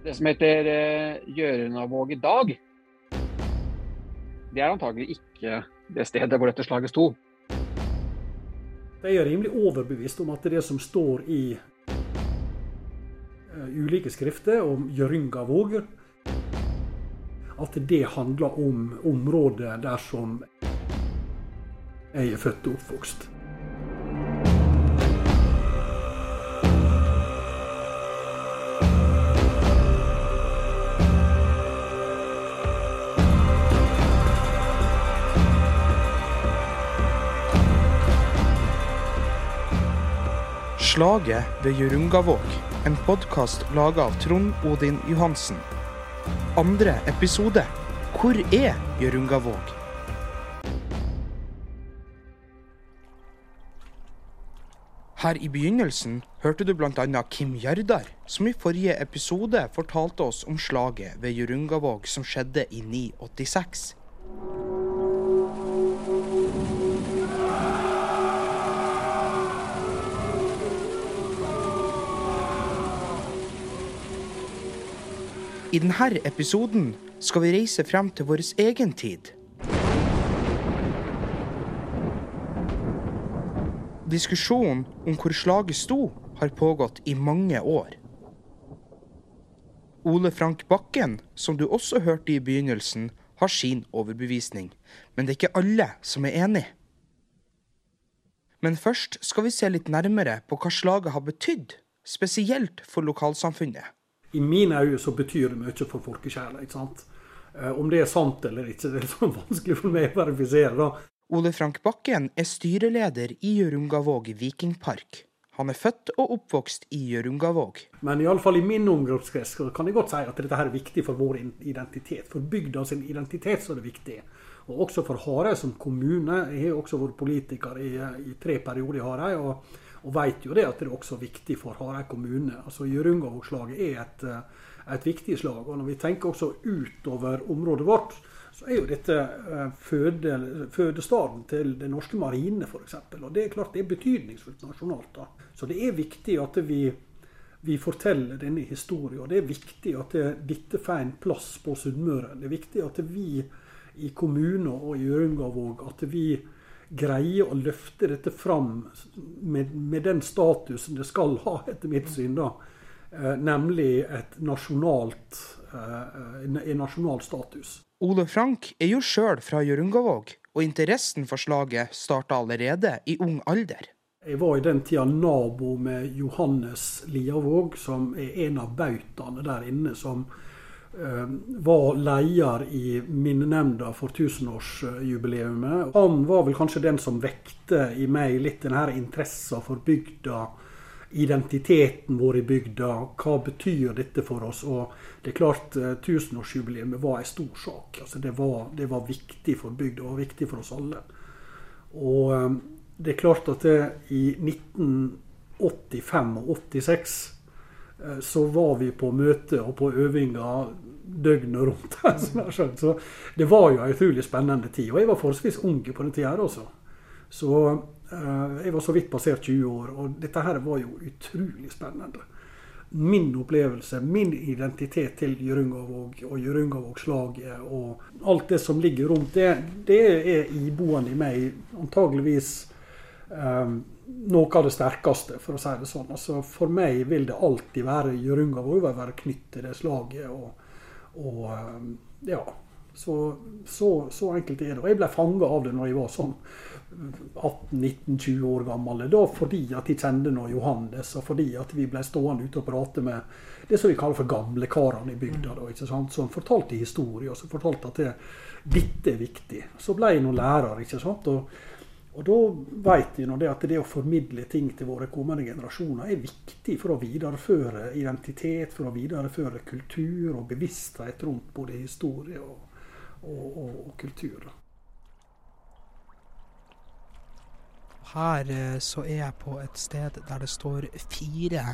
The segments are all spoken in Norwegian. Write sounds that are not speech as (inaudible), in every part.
Det som heter uh, Gjøranavåg i dag, det er antagelig ikke det stedet hvor dette slaget sto. Jeg er rimelig overbevist om at det som står i uh, ulike skrifter om Gjøringavåg, at det handler om området der som jeg er født og oppvokst. Slaget ved Jørungavåg, en podkast laga av Trond Odin Johansen. Andre episode Hvor er Jørungavåg? Her i begynnelsen hørte du bl.a. Kim Jardar, som i forrige episode fortalte oss om slaget ved Jørungavåg som skjedde i 986. I denne episoden skal vi reise frem til vår egen tid. Diskusjonen om hvor slaget sto, har pågått i mange år. Ole Frank Bakken, som du også hørte i begynnelsen, har sin overbevisning, men det er ikke alle som er enig. Men først skal vi se litt nærmere på hva slaget har betydd, spesielt for lokalsamfunnet. I mine øyne så betyr det mye for folkesjela. Eh, om det er sant eller ikke, det er liksom vanskelig for meg å verifisere. da. Ole Frank Bakken er styreleder i Gjørungavåg vikingpark. Han er født og oppvokst i Gjørungavåg. Men iallfall i min omgangskrets kan jeg godt si at dette er viktig for vår identitet. For bygda sin identitet så er det viktig. Og også for Hareid som kommune. Jeg har også vært politiker i, i tre perioder i Hareid. Og, vet jo det at det er også viktig for Hareid kommune. Altså Gjørungavåg-slaget er et, et viktig slag. Og når vi tenker også utover området vårt, så er jo dette føde, fødestaden til den norske marine, f.eks. Og det er klart det er betydningsfullt nasjonalt. da. Så det er viktig at vi, vi forteller denne historien. Og det er viktig at det, dette får en plass på Sunnmøre. Det er viktig at vi i kommuner og i Gjørungavåg at vi greier å løfte dette fram med, med, den statusen det skal ha, etter mitt syn. da, eh, Nemlig et nasjonalt, eh, en nasjonal status. Ole Frank er jo sjøl fra Jørungavåg, og interessen for slaget starta allerede i ung alder. Jeg var i den tida nabo med Johannes Liavåg, som er en av bautaene der inne. som var leder i minnenemnda for tusenårsjubileet. Han var vel kanskje den som vekte i meg litt denne interessen for bygda. Identiteten vår i bygda. Hva betyr dette for oss? Og det er klart, tusenårsjubileet var en stor sak. Altså det, var, det var viktig for bygda, og viktig for oss alle. Og det er klart at det, i 1985 og 86 så var vi på møte og på øvinger døgnet rundt. (laughs) Så det var jo en utrolig spennende tid. Og jeg var forholdsvis ung på den tida også. Så uh, jeg var så vidt passert 20 år, og dette her var jo utrolig spennende. Min opplevelse, min identitet til Jørungavåg og Gjørungavågslaget og alt det som ligger rundt det, det er iboende i meg antageligvis um, noe av det sterkeste, for å si det sånn. Altså, for meg vil det alltid være Gjørungavåg være knyttet til det slaget. og og ja, så, så, så, enkelt er det. Og jeg ble fanga av det når jeg var sånn 18-19-20 år gammel. Da fordi at jeg kjente noe Johannes, og fordi at vi ble stående ute og prate med det som vi kaller for gamlekarene i bygda. Da, ikke sant? Som fortalte historier, og som fortalte at det, dette er viktig. Så ble jeg noen lærer. ikke sant? Og, og da vet vi det at det å formidle ting til våre kommende generasjoner er viktig for å videreføre identitet, for å videreføre kultur og bevissthet rundt både historie og, og, og, og kultur. Her så er jeg på et sted der det står fire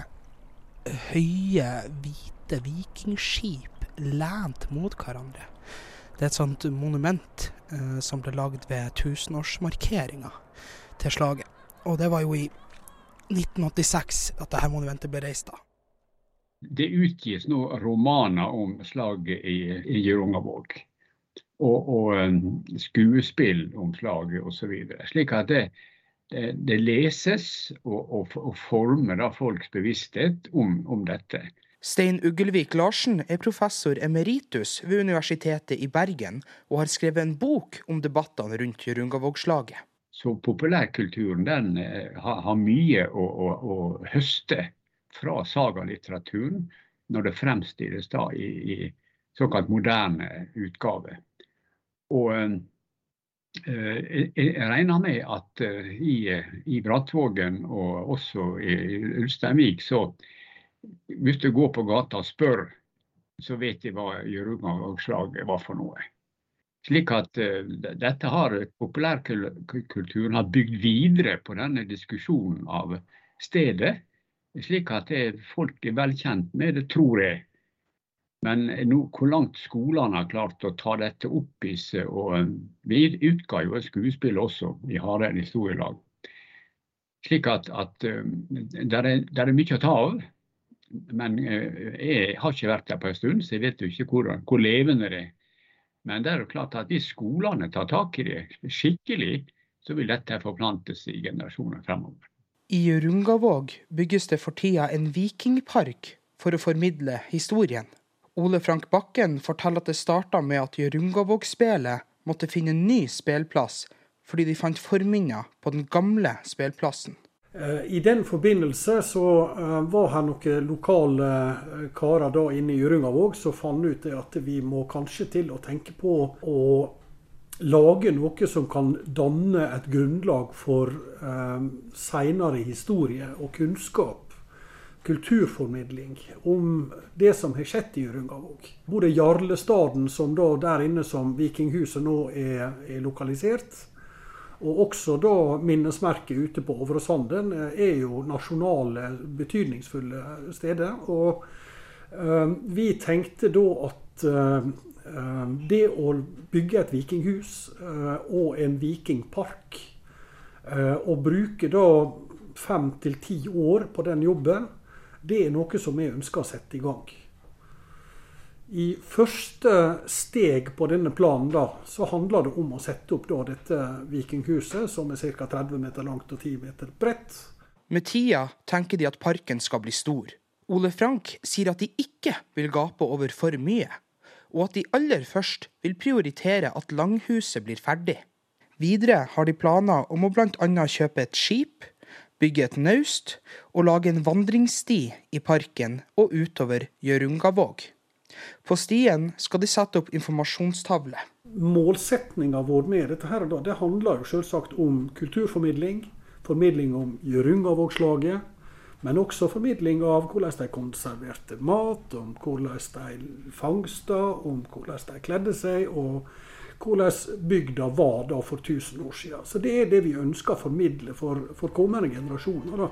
høye, hvite vikingskip lent mot hverandre. Det er et sånt monument eh, som ble lagd ved tusenårsmarkeringa til slaget. Og det var jo i 1986 at dette monumentet ble reist da. det utgis nå romaner om slaget i, i Hjørungavåg. Og, og skuespill om slaget osv. Slik at det, det, det leses og, og, og former folks bevissthet om, om dette. Stein Ugelvik Larsen er professor emeritus ved Universitetet i Bergen, og har skrevet en bok om debattene rundt Rungavågslaget. Så populærkulturen den har, har mye å, å, å, høste fra sagalitteraturen når det fremstilles da i, i såkalt moderne utgave. Og jeg regner med at i, i Brattvågen og også i Ulsteinvik så hvis du går på gata og spør, så vet de hva Gjørunga-slaget var for noe. Slik at uh, dette har populærkulturen har bygd videre på denne diskusjonen av stedet. Slik at det, folk er velkjent med det, tror jeg. Men no, hvor langt skolene har klart å ta dette opp i seg og Vi utga jo et skuespill også i Hareid historielag. Slik at, at uh, det er, er mye å ta av. Men eh, jeg har ikke vært der på en stund, så jeg vet jo ikke hvor, hvor levende det er. Men det er jo klart at hvis skolene tar tak i det skikkelig, så vil dette forplantes i generasjoner fremover. I Rungavåg bygges det for tida en vikingpark for å formidle historien. Ole Frank Bakken forteller at det starta med at Jørungavåg-spelet måtte finne en ny spillplass fordi de fant forminner på den gamle spillplassen. Eh, I den forbindelse så eh, var her noen lokale eh, karer da inne i Hjørungavåg som fant ut at vi må kanskje til å tenke på å lage noe som kan danne et grunnlag for eh, seinere historie og kunnskap. Kulturformidling om det som har skjedd i Hjørungavåg. Både Jarlestaden, som da der inne som Vikinghuset nå er, er lokalisert, og også da minnesmerket ute på Overåsanden eh, er jo nasjonale, betydningsfulle steder. Og uh, vi tenkte da at uh, det å bygge et vikinghus og en vikingpark, og bruke da fem til ti år på den jobben, det er noe som vi ønsker å sette i gang. I første steg på denne planen da, så handler det om å sette opp da, dette vikinghuset, som er ca. 30 meter langt og 10 meter bredt. Med tida tenker de at parken skal bli stor. Ole Frank sier at de ikke vil gape over for mye, og at de aller først vil prioritere at langhuset blir ferdig. Videre har de planer om å bl.a. kjøpe et skip, bygge et naust og lage en vandringssti i parken og utover Hjørungavåg. På stien skal de sette opp informasjonstavle. Målsetninga vår med dette her, det handler jo selvsagt om kulturformidling. Formidling om Jørungavågslaget. Men også formidling av hvordan de konserverte mat, om hvordan de fangsta, om hvordan de kledde seg, og hvordan bygda var da for 1000 år siden. Så det er det vi ønsker å formidle for, for kommende generasjoner. da.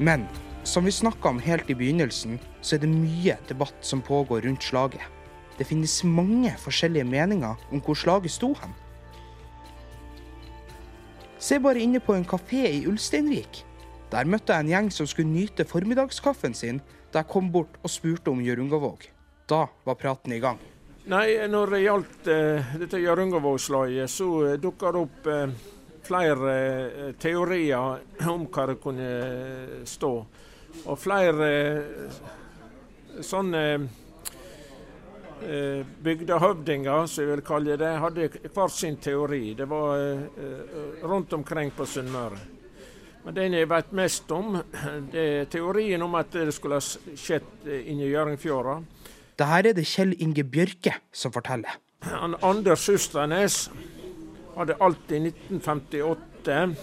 Men som vi snakka om helt i begynnelsen, så er det mye debatt som pågår rundt slaget. Det finnes mange forskjellige meninger om hvor slaget sto hen. Se bare inne på en kafé i Ulsteinvik. Der møtte jeg en gjeng som skulle nyte formiddagskaffen sin da jeg kom bort og spurte om Hjørungavåg. Da var praten i gang. Nei, Når det gjaldt eh, dette Hjørungavågslaget, så uh, dukka det opp uh, flere eh, teorier om hva det kunne stå. Og flere eh, sånne eh, bygdehøvdinger, som jeg vil kalle det, hadde hver sin teori. Det var rundt omkring på Sunnmøre. Men den jeg vet mest om, (clears throat) det er teorien om at det skulle ha skjedd inni Hjørungfjorda. Det her er det Kjell Inge Bjørke som forteller. Anders Hustadnes hadde alt i 1958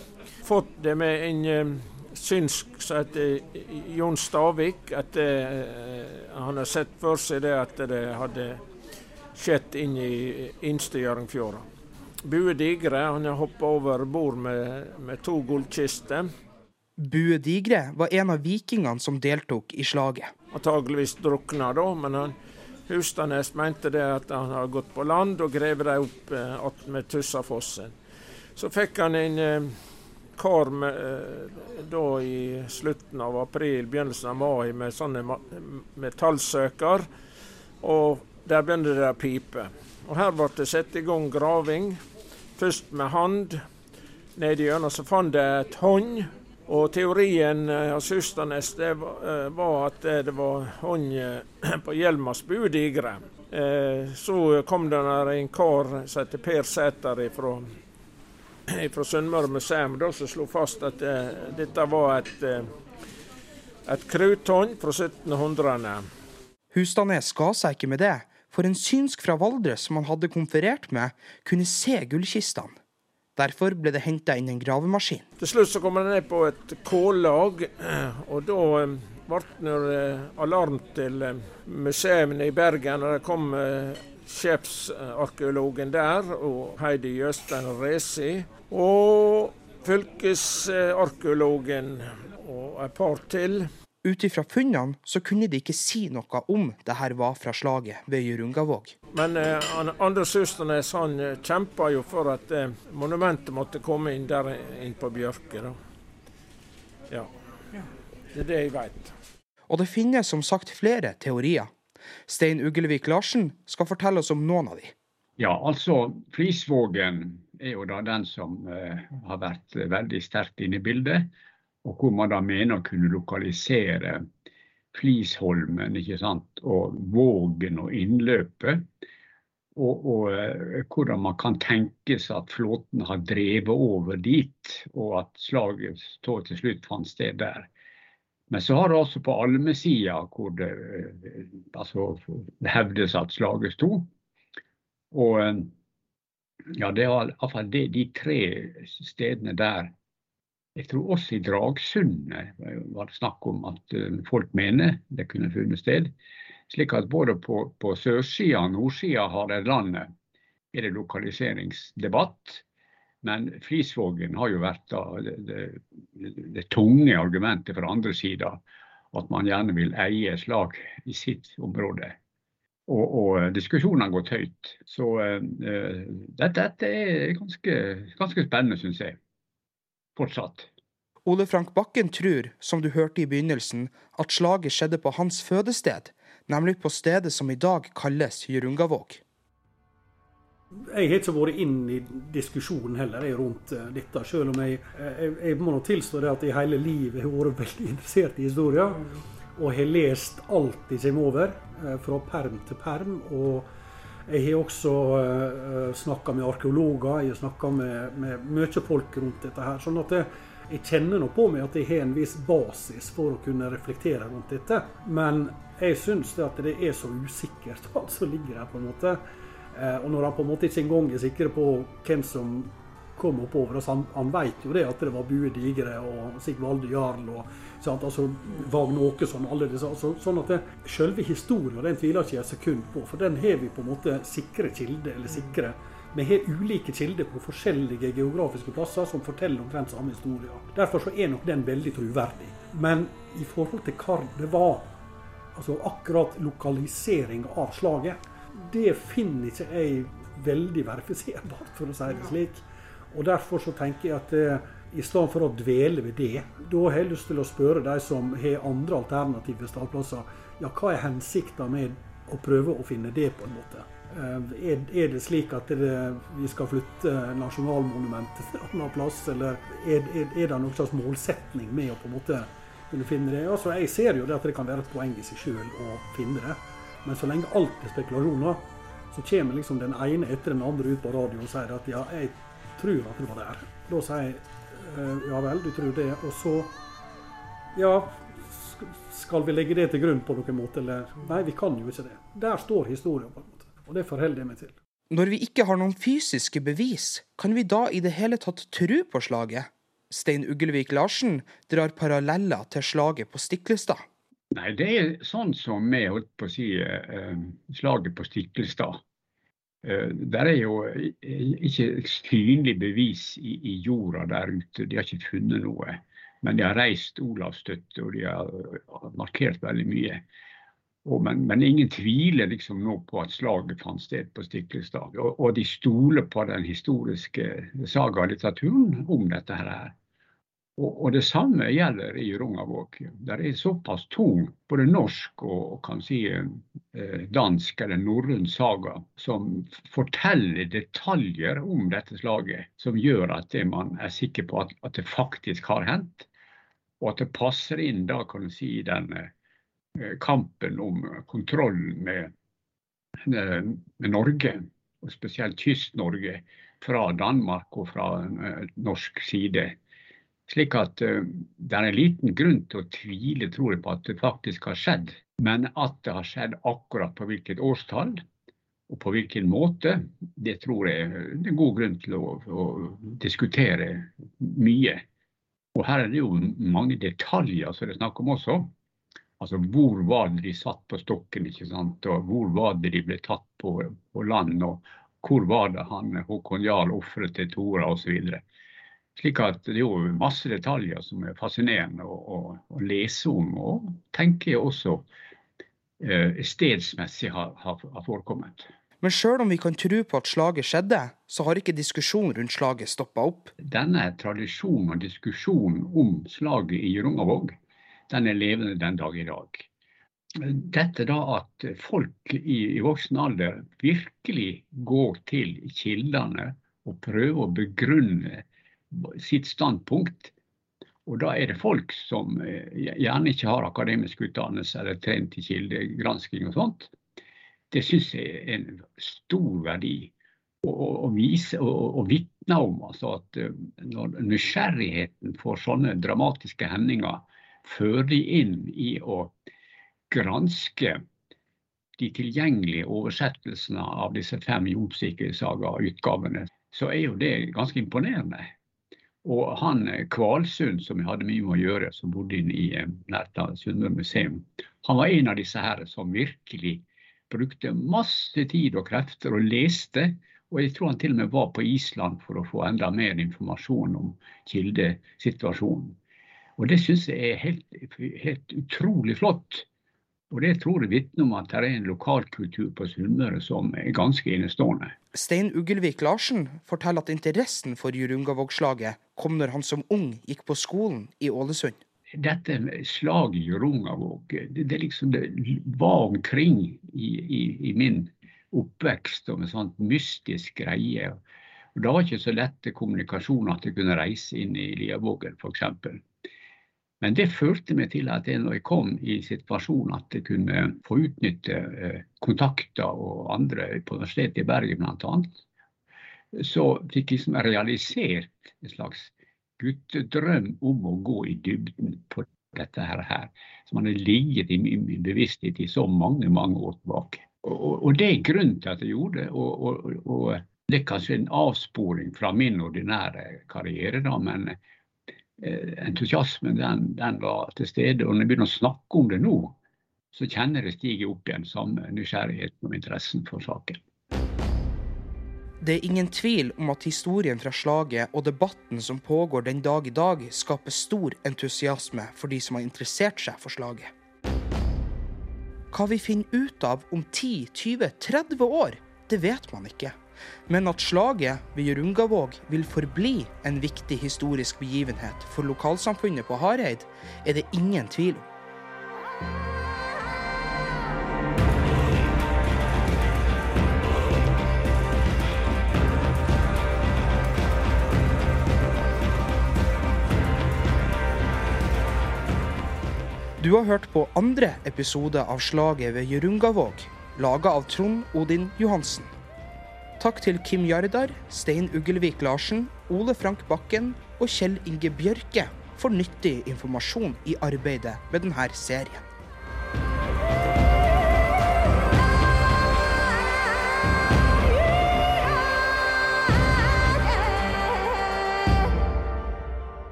fått det med en uh, synsk som heter Jon Stavik. At uh, han har sett for seg det at det hadde skjedd inn i innste Hjørungfjorda. Bue Digre han har hoppa over bord med, med to gullkister. Bue Digre var en av vikingene som deltok i slaget. Antageligvis drukna da, men han Hustadnes mente det at han hadde gått på land og grevet dem opp eh, med Tussafossen. Så fikk han en eh, kar eh, da i slutten av april, begynnelsen av mai med sånne metallsøker. Og der begynte det å pipe. Og her ble det satt i gang graving. Først med hand. Nedi gjennom så fant de et hånd. Og teorien av eh, Susternes det eh, var at det var hånd eh, (clears throat) på Hjelmas budigre. Så kom det en kar som heter Per Sæter fra, (clears throat) fra Sunnmøre museum da, som slo fast at dette var et, et kruthånd fra 1700-ene. Hustadnes ga seg ikke med det, for en synsk fra Valdres som han hadde konferert med, kunne se gullkistene. Derfor ble det henta inn en gravemaskin. Til slutt så kom den ned på et K-lag, og da eh, ble det eh, alarm til eh, museene i Bergen. og Det kom sjefsarkeologen der, og Heidi Jøstein Resi. Og fylkesarkeologen og et par til. Ut ifra funnene så kunne de ikke si noe om det her var fra slaget ved Jørungavåg. Men eh, Anders Østernes han eh, kjempa jo for at eh, monumentet måtte komme inn der inn på Bjørke. da. Ja. Det er det jeg veit. Og det finnes som sagt flere teorier. Stein Uglevik Larsen skal fortelle oss om noen av de. Ja, altså Flisvågen er jo da den som eh, har vært veldig sterkt inne i bildet og hvor man da mener å kunne lokalisere Flisholmen ikke sant? og Vågen og innløpet. Og, og uh, hvordan man kan tenke seg at flåten har drevet over dit, og at slaget til slutt fant sted der. Men så har det altså på Almesida, hvor det, uh, altså, hevdes at slaget sto. Og uh, ja, det er iallfall de tre stedene der jeg tror også i Dragsundet var det snakk om at eh, folk mener det kunne funnet sted. Slik at både på, på sørsida og nordsida av det landet er det lokaliseringsdebatt. Men Flisvågen har jo vært da, det, det, det, tunge argumentet fra andre sida. At man gjerne vil eie slag i sitt område. Og, og diskusjonen har gått høyt. Så uh, dette, dette, er ganske, ganske spennende, syns jeg fortsatt. Ole Frank Bakken tror, som du hørte i begynnelsen, at slaget skjedde på hans fødested, nemlig på stedet som i dag kalles Jørungavåg. Jeg har ikke vært inn i diskusjonen heller jeg, rundt uh, dette, selv om jeg, jeg, jeg må nå tilstå det at jeg hele livet har vært (laughs) veldig interessert i historie. Og har lest alt jeg kommer over, uh, fra perm til perm. og jeg har også uh, eh, snakka med arkeologer, jeg har snakka med, med mye folk rundt dette. her, sånn at jeg, jeg kjenner nå på meg at jeg har en viss basis for å kunne reflektere rundt dette. Men jeg syns det det er så usikkert (laughs) alt som ligger her, på en måte. Uh, og når han på en måte ikke engang er sikker på hvem som kom oppover oss, han, han vet jo det at det var Bue Digre og Sigvalde Jarl og sant, altså Vagn Åkesson og alle disse. Altså, sånn at det, Selve historien den tviler ikke et sekund på, for den har vi på en måte sikre kilder. eller sikre vi har ulike kilder på forskjellige geografiske plasser som forteller omtrent samme historie. Derfor så er nok den veldig troverdig. Men i forhold til hva det var, altså akkurat lokalisering av slaget, det finner ikke jeg veldig verifiserbart, for å si det slik. Og Derfor så tenker jeg at eh, i stedet for å dvele ved det, da har jeg lyst til å spørre de som har andre alternative stallplasser, ja, hva er hensikten med å prøve å finne det, på en måte? Eh, er, det slik at det, vi skal flytte nasjonalmonumentet til en annen plass, eller er, er, er, det noen slags målsetning med å på en måte kunne finne det? Altså, jeg ser jo det at det kan være et poeng i seg sjøl å finne det, men så lenge alt er spekulasjoner, så kommer liksom den ene etter den andre ut på radio og sier at ja, jeg tror at det var der. Da sier jeg ja vel, du tror det. Og så ja, skal vi legge det til grunn på noen måte, eller Nei, vi kan jo ikke det. Der står historien, på en måte. Og det forholder jeg meg til. Når vi ikke har noen fysiske bevis, kan vi da i det hele tatt tro på slaget? Stein Uglevik Larsen drar paralleller til slaget på Stiklestad. Nei, det er sånn som vi holdt på å si eh, slaget på Stiklestad. Eh, det er jo ikke synlig bevis i, i, jorda der ute. De har ikke funnet noe. Men de har reist Olavsstøtte, og de har markert veldig mye. Og, men, men, ingen tviler liksom nå på at slaget fant sted på Stiklestad. Og, og, de stoler på den historiske sagalitteraturen om dette her. Og, og, det samme gjelder i Rungavåg. Det er såpass tung både norsk og kan si eh, dansk eller norrøn saga som forteller detaljer om dette slaget, som gjør at man er sikker på at, at det faktisk har hendt. Og at det passer inn da kan du si den Eh, kampen om kontrollen med, med Norge, og spesielt Kyst-Norge, fra Danmark og fra eh, norsk side. Slik at uh, det er en liten grunn til å tvile tror på at det faktisk har skjedd. Men at det har skjedd akkurat på hvilket årstall og på hvilken måte, det tror jeg det er god grunn til å, å diskutere mye. Og her er det jo mange detaljer som det er snakk om også. Altså hvor var det de satt på stokken, ikke sant? og hvor var det de ble tatt på, på land, og hvor var det han Håkon Jarl ofret til Tora osv. Slik at det er jo masse detaljer som er fascinerende å, å, å lese om, og tenker jeg også eh, stedsmessig har, har, har forekommet. Men sjøl om vi kan tro på at slaget skjedde, så har ikke diskusjonen rundt slaget stoppa opp. Denne tradisjonen og diskusjonen om slaget i Rungavåg den er levende den dag i dag. Dette da at folk i, i voksen alder virkelig går til kildene og prøver å begrunne sitt standpunkt. Og da er det folk som eh, gjerne ikke har akademisk utdannelse eller trent i kildegransking og sånt. Det syns jeg er en stor verdi å vise og, vitne om. Altså at eh, når nysgjerrigheten for sånne dramatiske hendinger fører de inn i å granske de tilgjengelige oversettelsene av disse fem Jomsike-saga-utgavene, så er jo det ganske imponerende. Og han Kvalsund, som jeg hadde mye med å gjøre, som bodde inne i eh, nært Sunnmøre museum, han var en av disse her som virkelig brukte masse tid og krefter og leste. Og jeg tror han til og med var på Island for å få enda mer informasjon om kildesituasjonen. Og Det syns jeg er helt, helt, utrolig flott. Og Det tror jeg vitner om at det er en lokalkultur på Sunnmøre som er ganske enestående. Stein Ugelvik Larsen forteller at interessen for Jurungavåg-slaget kom når han som ung gikk på skolen i Ålesund. Dette slaget i Jurungavåg, det, det, liksom, det var omkring i, i, i min oppvekst og en sånn mystisk greie. Og Det var ikke så lett kommunikasjon at jeg kunne reise inn i Liavågen f.eks. Men det førte meg til at jeg, når jeg kom i situasjonen at jeg kunne få utnytte eh, kontakter og andre på Universitetet i Bergen bl.a., så fikk jeg liksom realisert en slags guttedrøm om å gå i dybden på dette her, som hadde ligget i min bevissthet i så mange, mange år tilbake. Og, og det er grunnen til at jeg gjorde det. Og, og, og det er kanskje en avsporing fra min ordinære karriere, da, men entusiasmen den, den, var til stede. Og når jeg begynner å snakke om det nå, så kjenner jeg det stiger opp igjen samme nysgjerrigheten og interessen for saken. Det er ingen tvil om at historien fra slaget og debatten som pågår den dag i dag, skaper stor entusiasme for de som har interessert seg for slaget. Hva vi finner ut av om 10-20-30 år, det vet man ikke. Men at slaget ved Jørungavåg vil forbli en viktig historisk begivenhet for lokalsamfunnet på Hareid, er det ingen tvil om. Du har hørt på andre episode av Slaget ved Jørungavåg, laga av Trond Odin Johansen. Takk til Kim Jardar, Stein Ugelvik Larsen, Ole Frank Bakken og Kjell Inge Bjørke for nyttig informasjon i arbeidet med denne serien.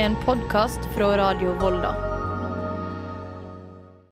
En podkast fra Radio Volda.